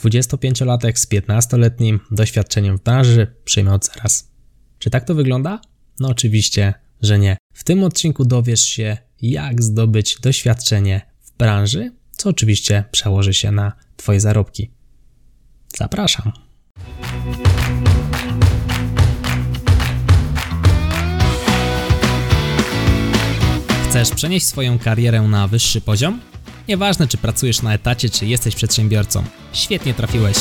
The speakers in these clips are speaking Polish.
25-latek z 15-letnim doświadczeniem w branży przyjmę od zaraz. Czy tak to wygląda? No oczywiście, że nie. W tym odcinku dowiesz się, jak zdobyć doświadczenie w branży, co oczywiście przełoży się na Twoje zarobki. Zapraszam. Chcesz przenieść swoją karierę na wyższy poziom? Nieważne, czy pracujesz na etacie, czy jesteś przedsiębiorcą. Świetnie trafiłeś.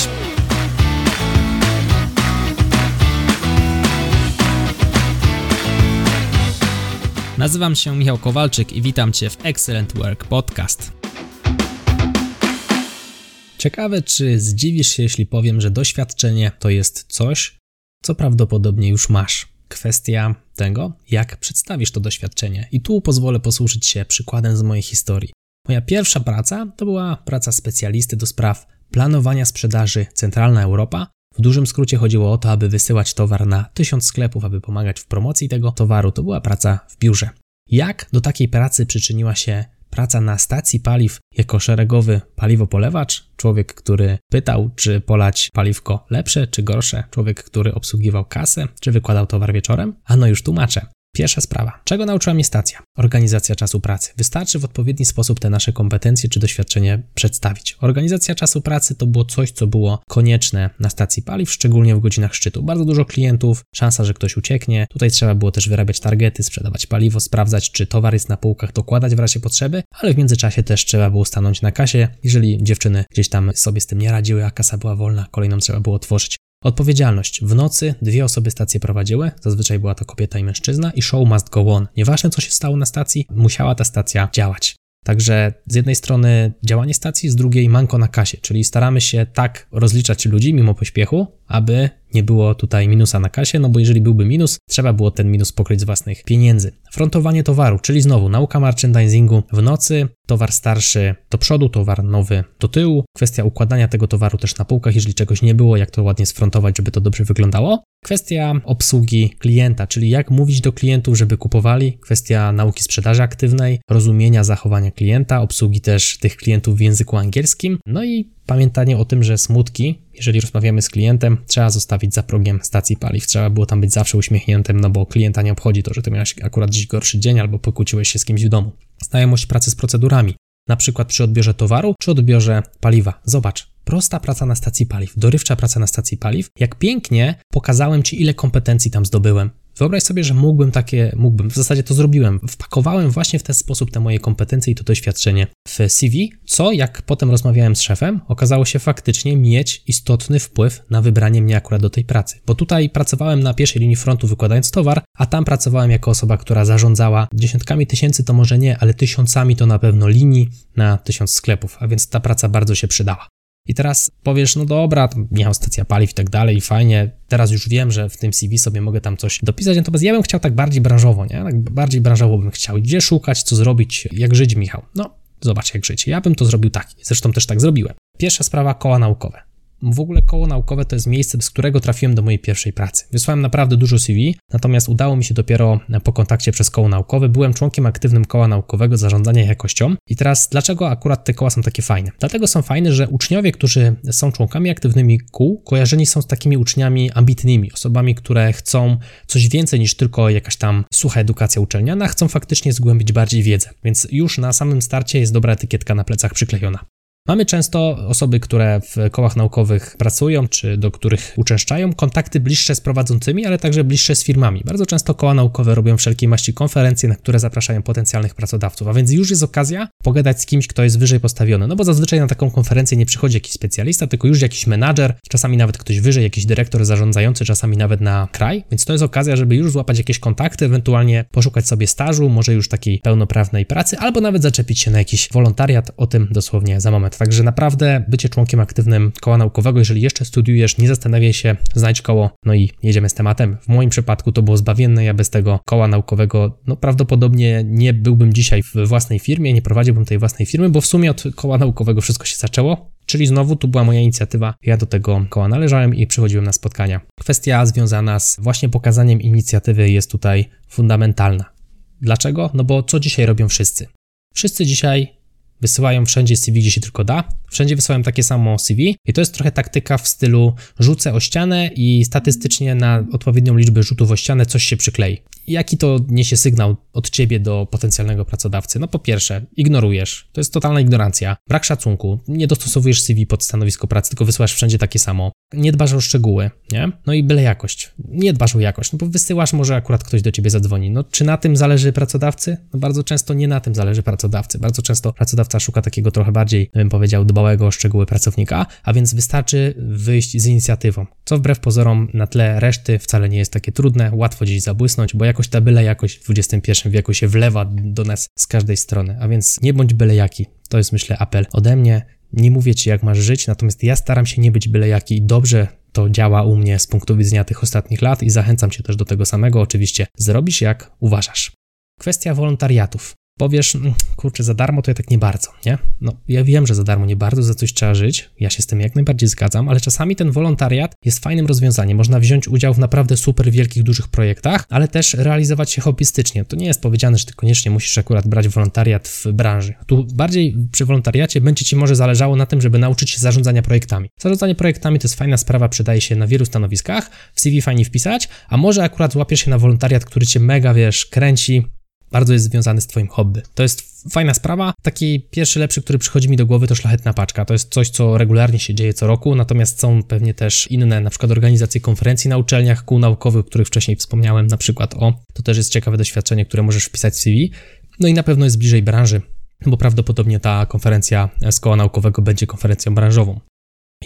Nazywam się Michał Kowalczyk i witam Cię w Excellent Work Podcast. Ciekawe, czy zdziwisz się, jeśli powiem, że doświadczenie to jest coś, co prawdopodobnie już masz. Kwestia tego, jak przedstawisz to doświadczenie. I tu pozwolę posłużyć się przykładem z mojej historii. Moja pierwsza praca to była praca specjalisty do spraw planowania sprzedaży Centralna Europa. W dużym skrócie chodziło o to, aby wysyłać towar na tysiąc sklepów, aby pomagać w promocji tego towaru. To była praca w biurze. Jak do takiej pracy przyczyniła się praca na stacji paliw jako szeregowy paliwopolewacz? Człowiek, który pytał, czy polać paliwko lepsze czy gorsze? Człowiek, który obsługiwał kasę, czy wykładał towar wieczorem? A no już tłumaczę. Pierwsza sprawa. Czego nauczyła mnie stacja? Organizacja czasu pracy. Wystarczy w odpowiedni sposób te nasze kompetencje czy doświadczenie przedstawić. Organizacja czasu pracy to było coś, co było konieczne na stacji paliw, szczególnie w godzinach szczytu. Bardzo dużo klientów, szansa, że ktoś ucieknie. Tutaj trzeba było też wyrabiać targety, sprzedawać paliwo, sprawdzać, czy towar jest na półkach, dokładać w razie potrzeby, ale w międzyczasie też trzeba było stanąć na kasie. Jeżeli dziewczyny gdzieś tam sobie z tym nie radziły, a kasa była wolna, kolejną trzeba było otworzyć. Odpowiedzialność. W nocy dwie osoby stację prowadziły, zazwyczaj była to kobieta i mężczyzna i show must go on. Nieważne co się stało na stacji, musiała ta stacja działać. Także z jednej strony działanie stacji, z drugiej manko na kasie, czyli staramy się tak rozliczać ludzi mimo pośpiechu, aby nie było tutaj minusa na kasie, no bo jeżeli byłby minus, trzeba było ten minus pokryć z własnych pieniędzy. Frontowanie towaru, czyli znowu nauka merchandisingu w nocy, towar starszy do przodu, towar nowy do tyłu, kwestia układania tego towaru też na półkach, jeżeli czegoś nie było, jak to ładnie sfrontować, żeby to dobrze wyglądało. Kwestia obsługi klienta, czyli jak mówić do klientów, żeby kupowali, kwestia nauki sprzedaży aktywnej, rozumienia zachowania klienta, obsługi też tych klientów w języku angielskim, no i pamiętanie o tym, że smutki, jeżeli rozmawiamy z klientem, trzeba zostawić za progiem stacji paliw. Trzeba było tam być zawsze uśmiechniętym, no bo klienta nie obchodzi to, że ty miałeś akurat dziś gorszy dzień albo pokłóciłeś się z kimś w domu. Znajomość pracy z procedurami, na przykład przy odbiorze towaru czy odbiorze paliwa. Zobacz, prosta praca na stacji paliw, dorywcza praca na stacji paliw. Jak pięknie pokazałem Ci, ile kompetencji tam zdobyłem. Wyobraź sobie, że mógłbym takie, mógłbym, w zasadzie to zrobiłem. Wpakowałem właśnie w ten sposób te moje kompetencje i to doświadczenie w CV, co jak potem rozmawiałem z szefem, okazało się faktycznie mieć istotny wpływ na wybranie mnie akurat do tej pracy. Bo tutaj pracowałem na pierwszej linii frontu wykładając towar, a tam pracowałem jako osoba, która zarządzała dziesiątkami tysięcy, to może nie, ale tysiącami to na pewno linii na tysiąc sklepów, a więc ta praca bardzo się przydała. I teraz powiesz, no dobra, miał stacja paliw i tak dalej, fajnie, teraz już wiem, że w tym CV sobie mogę tam coś dopisać, natomiast ja bym chciał tak bardziej branżowo, nie? Tak bardziej branżowo bym chciał. Gdzie szukać, co zrobić, jak żyć, Michał? No, zobacz jak żyć. Ja bym to zrobił tak, zresztą też tak zrobiłem. Pierwsza sprawa, koła naukowe. W ogóle koło naukowe to jest miejsce, z którego trafiłem do mojej pierwszej pracy. Wysłałem naprawdę dużo CV, natomiast udało mi się dopiero po kontakcie przez koło naukowe. Byłem członkiem aktywnym koła naukowego zarządzania jakością. I teraz dlaczego akurat te koła są takie fajne? Dlatego są fajne, że uczniowie, którzy są członkami aktywnymi kół, kojarzeni są z takimi uczniami ambitnymi, osobami, które chcą coś więcej niż tylko jakaś tam sucha edukacja uczelniana, chcą faktycznie zgłębić bardziej wiedzę. Więc już na samym starcie jest dobra etykietka na plecach przyklejona. Mamy często osoby, które w kołach naukowych pracują, czy do których uczęszczają, kontakty bliższe z prowadzącymi, ale także bliższe z firmami. Bardzo często koła naukowe robią wszelkiej maści konferencje, na które zapraszają potencjalnych pracodawców, a więc już jest okazja pogadać z kimś, kto jest wyżej postawiony, no bo zazwyczaj na taką konferencję nie przychodzi jakiś specjalista, tylko już jakiś menadżer, czasami nawet ktoś wyżej, jakiś dyrektor zarządzający, czasami nawet na kraj, więc to jest okazja, żeby już złapać jakieś kontakty, ewentualnie poszukać sobie stażu, może już takiej pełnoprawnej pracy, albo nawet zaczepić się na jakiś wolontariat, o tym dosłownie za moment. Także naprawdę bycie członkiem aktywnym koła naukowego, jeżeli jeszcze studiujesz, nie zastanawiaj się, znajdź koło, no i jedziemy z tematem. W moim przypadku to było zbawienne, ja bez tego koła naukowego, no prawdopodobnie nie byłbym dzisiaj w własnej firmie, nie prowadziłbym tej własnej firmy, bo w sumie od koła naukowego wszystko się zaczęło. Czyli znowu tu była moja inicjatywa, ja do tego koła należałem i przychodziłem na spotkania. Kwestia związana z właśnie pokazaniem inicjatywy jest tutaj fundamentalna. Dlaczego? No bo co dzisiaj robią wszyscy? Wszyscy dzisiaj wysyłają wszędzie CV, gdzie się tylko da, Wszędzie wysyłałem takie samo CV i to jest trochę taktyka w stylu rzucę o ścianę i statystycznie na odpowiednią liczbę rzutów o ścianę coś się przyklei. Jaki to niesie sygnał od ciebie do potencjalnego pracodawcy? No po pierwsze, ignorujesz. To jest totalna ignorancja. Brak szacunku. Nie dostosowujesz CV pod stanowisko pracy, tylko wysyłasz wszędzie takie samo. Nie dbasz o szczegóły, nie? No i byle jakość. Nie dbasz o jakość, no bo wysyłasz, może akurat ktoś do ciebie zadzwoni. No czy na tym zależy pracodawcy? No bardzo często nie na tym zależy pracodawcy. Bardzo często pracodawca szuka takiego trochę bardziej, bym powiedział, dbałego o szczegóły pracownika, a więc wystarczy wyjść z inicjatywą. Co wbrew pozorom na tle reszty wcale nie jest takie trudne, łatwo gdzieś zabłysnąć, bo jakoś ta byle jakość w XXI wieku się wlewa do nas z każdej strony. A więc nie bądź byle jaki. To jest myślę apel ode mnie. Nie mówię ci, jak masz żyć, natomiast ja staram się nie być byle jaki. Dobrze to działa u mnie z punktu widzenia tych ostatnich lat i zachęcam cię też do tego samego. Oczywiście zrobisz jak uważasz. Kwestia wolontariatów. Powiesz, mm, kurczę, za darmo to ja tak nie bardzo, nie? No, ja wiem, że za darmo nie bardzo, za coś trzeba żyć, ja się z tym jak najbardziej zgadzam, ale czasami ten wolontariat jest fajnym rozwiązaniem. Można wziąć udział w naprawdę super wielkich, dużych projektach, ale też realizować się hobbystycznie. To nie jest powiedziane, że ty koniecznie musisz akurat brać wolontariat w branży. Tu bardziej przy wolontariacie będzie ci może zależało na tym, żeby nauczyć się zarządzania projektami. Zarządzanie projektami to jest fajna sprawa, przydaje się na wielu stanowiskach, w CV fajnie wpisać, a może akurat łapiesz się na wolontariat, który cię mega, wiesz, kręci, bardzo jest związany z Twoim hobby. To jest fajna sprawa. Taki pierwszy lepszy, który przychodzi mi do głowy, to szlachetna paczka. To jest coś, co regularnie się dzieje co roku, natomiast są pewnie też inne, na przykład organizacje konferencji na uczelniach, kół naukowych, o których wcześniej wspomniałem, na przykład o. To też jest ciekawe doświadczenie, które możesz wpisać w CV. No i na pewno jest bliżej branży, bo prawdopodobnie ta konferencja z koła naukowego będzie konferencją branżową.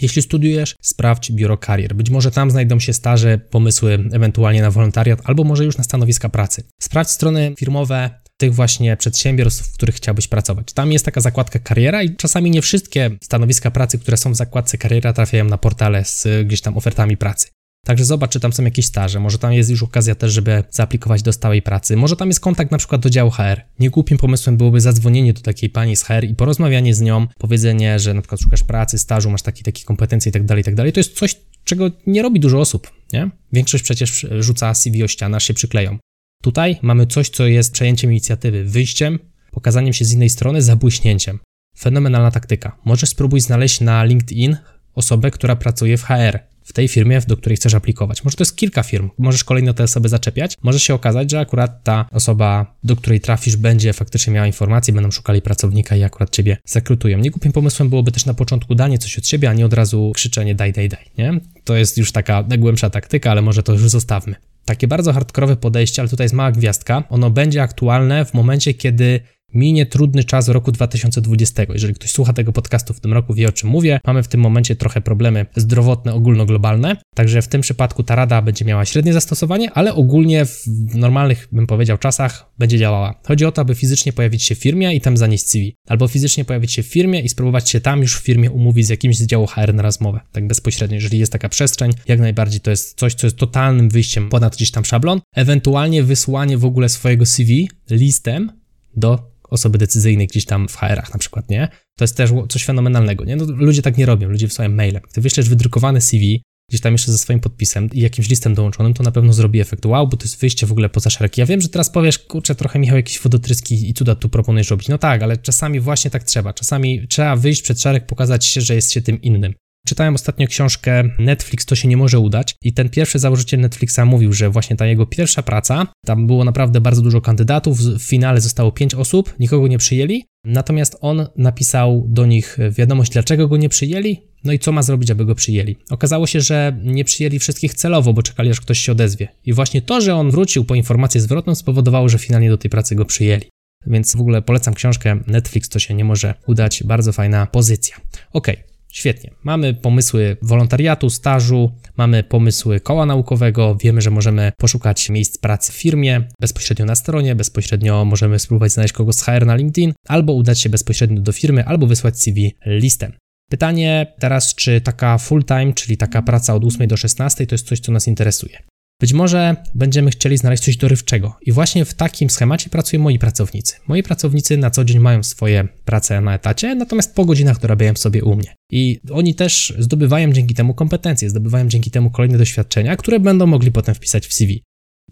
Jeśli studiujesz, sprawdź biuro karier. Być może tam znajdą się staże, pomysły ewentualnie na wolontariat, albo może już na stanowiska pracy. Sprawdź strony firmowe tych właśnie przedsiębiorstw, w których chciałbyś pracować. Tam jest taka zakładka kariera i czasami nie wszystkie stanowiska pracy, które są w zakładce kariera, trafiają na portale z gdzieś tam ofertami pracy. Także zobacz, czy tam są jakieś staże, może tam jest już okazja też, żeby zaaplikować do stałej pracy, może tam jest kontakt na przykład do działu HR. Niegłupim pomysłem byłoby zadzwonienie do takiej pani z HR i porozmawianie z nią, powiedzenie, że na przykład szukasz pracy, stażu, masz takie, takie kompetencje i tak dalej, i tak dalej. To jest coś, czego nie robi dużo osób, nie? Większość przecież rzuca CV o ścianę, się przykleją. Tutaj mamy coś, co jest przejęciem inicjatywy, wyjściem, pokazaniem się z innej strony, zabłyśnięciem. Fenomenalna taktyka. Możesz spróbuj znaleźć na LinkedIn osobę, która pracuje w HR w tej firmie, do której chcesz aplikować. Może to jest kilka firm, możesz kolejno te osoby zaczepiać. Może się okazać, że akurat ta osoba, do której trafisz, będzie faktycznie miała informacje, będą szukali pracownika i akurat ciebie zakrutują. Niegłupim pomysłem byłoby też na początku danie coś od siebie, a nie od razu krzyczenie daj, daj, daj, nie? To jest już taka głębsza taktyka, ale może to już zostawmy. Takie bardzo hardkorowe podejście, ale tutaj jest mała gwiazdka. Ono będzie aktualne w momencie, kiedy minie trudny czas roku 2020. Jeżeli ktoś słucha tego podcastu w tym roku, wie o czym mówię. Mamy w tym momencie trochę problemy zdrowotne, ogólnoglobalne, także w tym przypadku ta rada będzie miała średnie zastosowanie, ale ogólnie w normalnych, bym powiedział, czasach będzie działała. Chodzi o to, aby fizycznie pojawić się w firmie i tam zanieść CV, albo fizycznie pojawić się w firmie i spróbować się tam już w firmie umówić z jakimś z działu HR na rozmowę, tak bezpośrednio, jeżeli jest taka przestrzeń, jak najbardziej to jest coś, co jest totalnym wyjściem ponad gdzieś tam szablon, ewentualnie wysłanie w ogóle swojego CV listem do osoby decyzyjnej gdzieś tam w HR-ach na przykład, nie? To jest też coś fenomenalnego, nie? No, ludzie tak nie robią, ludzie wysyłają mailem. Gdy wyślesz wydrukowany CV, gdzieś tam jeszcze ze swoim podpisem i jakimś listem dołączonym, to na pewno zrobi efekt wow, bo to jest wyjście w ogóle poza szereg. Ja wiem, że teraz powiesz, kurczę, trochę Michał jakieś wodotryski i cuda tu proponujesz robić. No tak, ale czasami właśnie tak trzeba. Czasami trzeba wyjść przed szereg, pokazać się, że jest się tym innym. Czytałem ostatnio książkę Netflix to się nie może udać i ten pierwszy założyciel Netflixa mówił, że właśnie ta jego pierwsza praca, tam było naprawdę bardzo dużo kandydatów, w finale zostało pięć osób, nikogo nie przyjęli, natomiast on napisał do nich wiadomość, dlaczego go nie przyjęli, no i co ma zrobić, aby go przyjęli. Okazało się, że nie przyjęli wszystkich celowo, bo czekali, aż ktoś się odezwie. I właśnie to, że on wrócił po informację zwrotną, spowodowało, że finalnie do tej pracy go przyjęli. Więc w ogóle polecam książkę Netflix, to się nie może udać. Bardzo fajna pozycja. Ok, Świetnie. Mamy pomysły wolontariatu, stażu, mamy pomysły koła naukowego, wiemy, że możemy poszukać miejsc pracy w firmie, bezpośrednio na stronie, bezpośrednio możemy spróbować znaleźć kogoś z HR na LinkedIn, albo udać się bezpośrednio do firmy, albo wysłać CV listem. Pytanie teraz, czy taka full time, czyli taka praca od 8 do 16, to jest coś, co nas interesuje. Być może będziemy chcieli znaleźć coś dorywczego i właśnie w takim schemacie pracują moi pracownicy. Moi pracownicy na co dzień mają swoje prace na etacie, natomiast po godzinach dorabiają sobie u mnie. I oni też zdobywają dzięki temu kompetencje, zdobywają dzięki temu kolejne doświadczenia, które będą mogli potem wpisać w CV.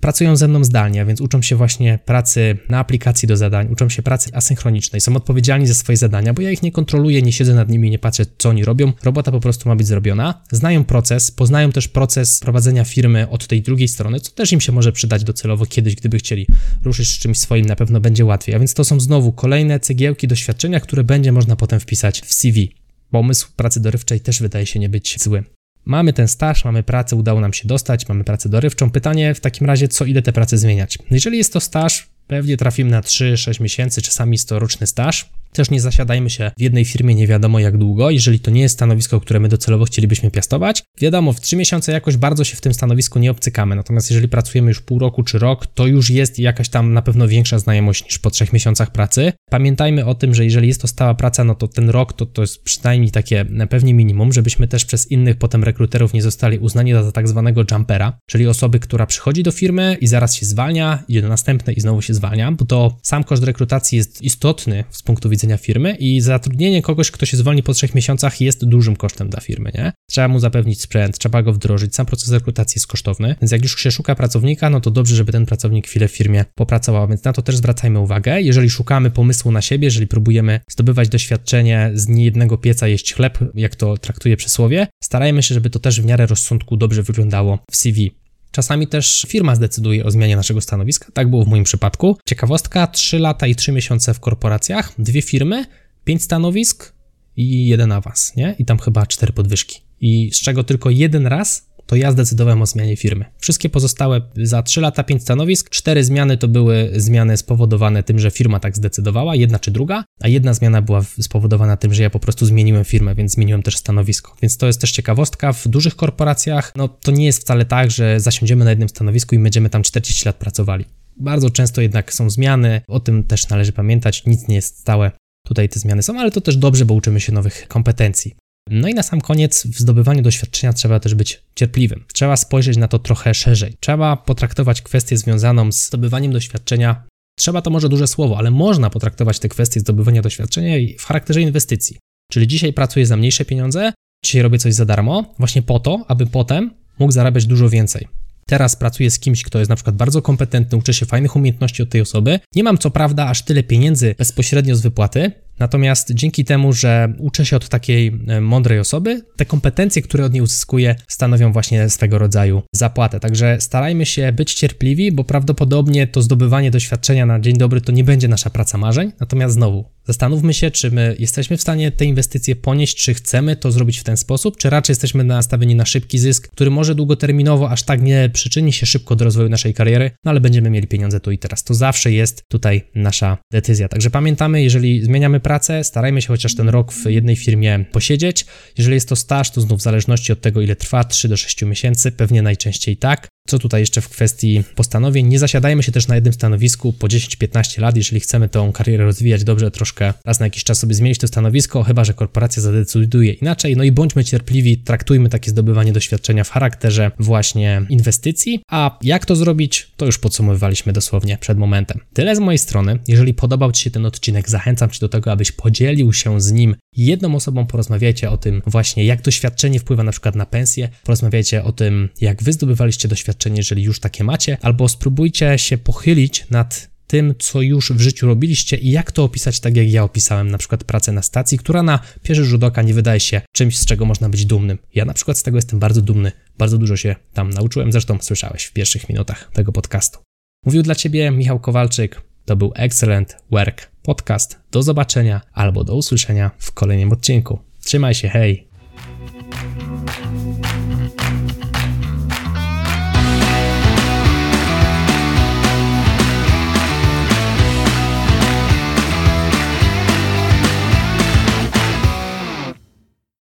Pracują ze mną zdalnie, więc uczą się właśnie pracy na aplikacji do zadań, uczą się pracy asynchronicznej, są odpowiedzialni za swoje zadania, bo ja ich nie kontroluję, nie siedzę nad nimi, nie patrzę, co oni robią. Robota po prostu ma być zrobiona. Znają proces, poznają też proces prowadzenia firmy od tej drugiej strony, co też im się może przydać docelowo kiedyś, gdyby chcieli ruszyć z czymś swoim, na pewno będzie łatwiej. A więc to są znowu kolejne cegiełki doświadczenia, które będzie można potem wpisać w CV. Pomysł pracy dorywczej też wydaje się nie być zły. Mamy ten staż, mamy pracę, udało nam się dostać, mamy pracę dorywczą. Pytanie w takim razie, co ile te prace zmieniać? Jeżeli jest to staż, pewnie trafimy na 3-6 miesięcy, czasami jest to roczny staż. Też nie zasiadajmy się w jednej firmie nie wiadomo jak długo, jeżeli to nie jest stanowisko, które my docelowo chcielibyśmy piastować. Wiadomo, w 3 miesiące jakoś bardzo się w tym stanowisku nie obcykamy, natomiast jeżeli pracujemy już pół roku czy rok, to już jest jakaś tam na pewno większa znajomość niż po 3 miesiącach pracy. Pamiętajmy o tym, że jeżeli jest to stała praca, no to ten rok to, to jest przynajmniej takie pewnie minimum, żebyśmy też przez innych potem rekruterów nie zostali uznani za tak zwanego jumpera, czyli osoby, która przychodzi do firmy i zaraz się zwalnia, idzie do następnej i znowu się zwalnia, bo to sam koszt rekrutacji jest istotny z punktu widzenia widzenia firmy i zatrudnienie kogoś, kto się zwolni po trzech miesiącach jest dużym kosztem dla firmy, nie? Trzeba mu zapewnić sprzęt, trzeba go wdrożyć, sam proces rekrutacji jest kosztowny, więc jak już się szuka pracownika, no to dobrze, żeby ten pracownik chwilę w firmie popracował, więc na to też zwracajmy uwagę. Jeżeli szukamy pomysłu na siebie, jeżeli próbujemy zdobywać doświadczenie z niejednego pieca jeść chleb, jak to traktuje przysłowie, starajmy się, żeby to też w miarę rozsądku dobrze wyglądało w CV. Czasami też firma zdecyduje o zmianie naszego stanowiska. Tak było w moim przypadku. Ciekawostka: 3 lata i 3 miesiące w korporacjach, dwie firmy, 5 stanowisk i jeden awans, nie? I tam chyba 4 podwyżki. I z czego tylko jeden raz to ja zdecydowałem o zmianie firmy. Wszystkie pozostałe za 3 lata 5 stanowisk, 4 zmiany to były zmiany spowodowane tym, że firma tak zdecydowała, jedna czy druga, a jedna zmiana była spowodowana tym, że ja po prostu zmieniłem firmę, więc zmieniłem też stanowisko. Więc to jest też ciekawostka. W dużych korporacjach, no to nie jest wcale tak, że zasiądziemy na jednym stanowisku i będziemy tam 40 lat pracowali. Bardzo często jednak są zmiany, o tym też należy pamiętać, nic nie jest stałe. Tutaj te zmiany są, ale to też dobrze, bo uczymy się nowych kompetencji. No i na sam koniec, w zdobywaniu doświadczenia trzeba też być cierpliwym. Trzeba spojrzeć na to trochę szerzej. Trzeba potraktować kwestię związaną z zdobywaniem doświadczenia. Trzeba to może duże słowo, ale można potraktować te kwestie zdobywania doświadczenia w charakterze inwestycji. Czyli dzisiaj pracuję za mniejsze pieniądze, dzisiaj robię coś za darmo, właśnie po to, aby potem mógł zarabiać dużo więcej. Teraz pracuję z kimś, kto jest na przykład bardzo kompetentny, uczę się fajnych umiejętności od tej osoby. Nie mam co prawda aż tyle pieniędzy bezpośrednio z wypłaty, Natomiast dzięki temu, że uczę się od takiej e, mądrej osoby, te kompetencje, które od niej uzyskuję, stanowią właśnie swego rodzaju zapłatę. Także starajmy się być cierpliwi, bo prawdopodobnie to zdobywanie doświadczenia na dzień dobry to nie będzie nasza praca marzeń. Natomiast znowu, zastanówmy się, czy my jesteśmy w stanie te inwestycje ponieść, czy chcemy to zrobić w ten sposób, czy raczej jesteśmy nastawieni na szybki zysk, który może długoterminowo aż tak nie przyczyni się szybko do rozwoju naszej kariery, no ale będziemy mieli pieniądze tu i teraz. To zawsze jest tutaj nasza decyzja. Także pamiętamy, jeżeli zmieniamy pracę, starajmy się chociaż ten rok w jednej firmie posiedzieć. Jeżeli jest to staż, to znów w zależności od tego, ile trwa, 3 do 6 miesięcy, pewnie najczęściej tak. Co tutaj jeszcze w kwestii postanowień? Nie zasiadajmy się też na jednym stanowisku po 10-15 lat, jeżeli chcemy tą karierę rozwijać dobrze, troszkę raz na jakiś czas sobie zmienić to stanowisko, chyba że korporacja zadecyduje inaczej. No i bądźmy cierpliwi, traktujmy takie zdobywanie doświadczenia w charakterze właśnie inwestycji. A jak to zrobić, to już podsumowywaliśmy dosłownie przed momentem. Tyle z mojej strony. Jeżeli podobał Ci się ten odcinek, zachęcam Cię do tego, abyś podzielił się z nim jedną osobą, porozmawiajcie o tym właśnie, jak doświadczenie wpływa na przykład na pensję, porozmawiajcie o tym, jak Wy zdobywaliście doświadczenie doświadczenie, jeżeli już takie macie, albo spróbujcie się pochylić nad tym, co już w życiu robiliście i jak to opisać tak, jak ja opisałem, na przykład pracę na stacji, która na pierwszy rzut oka nie wydaje się czymś, z czego można być dumnym. Ja na przykład z tego jestem bardzo dumny, bardzo dużo się tam nauczyłem, zresztą słyszałeś w pierwszych minutach tego podcastu. Mówił dla Ciebie Michał Kowalczyk, to był Excellent Work Podcast. Do zobaczenia albo do usłyszenia w kolejnym odcinku. Trzymaj się, hej!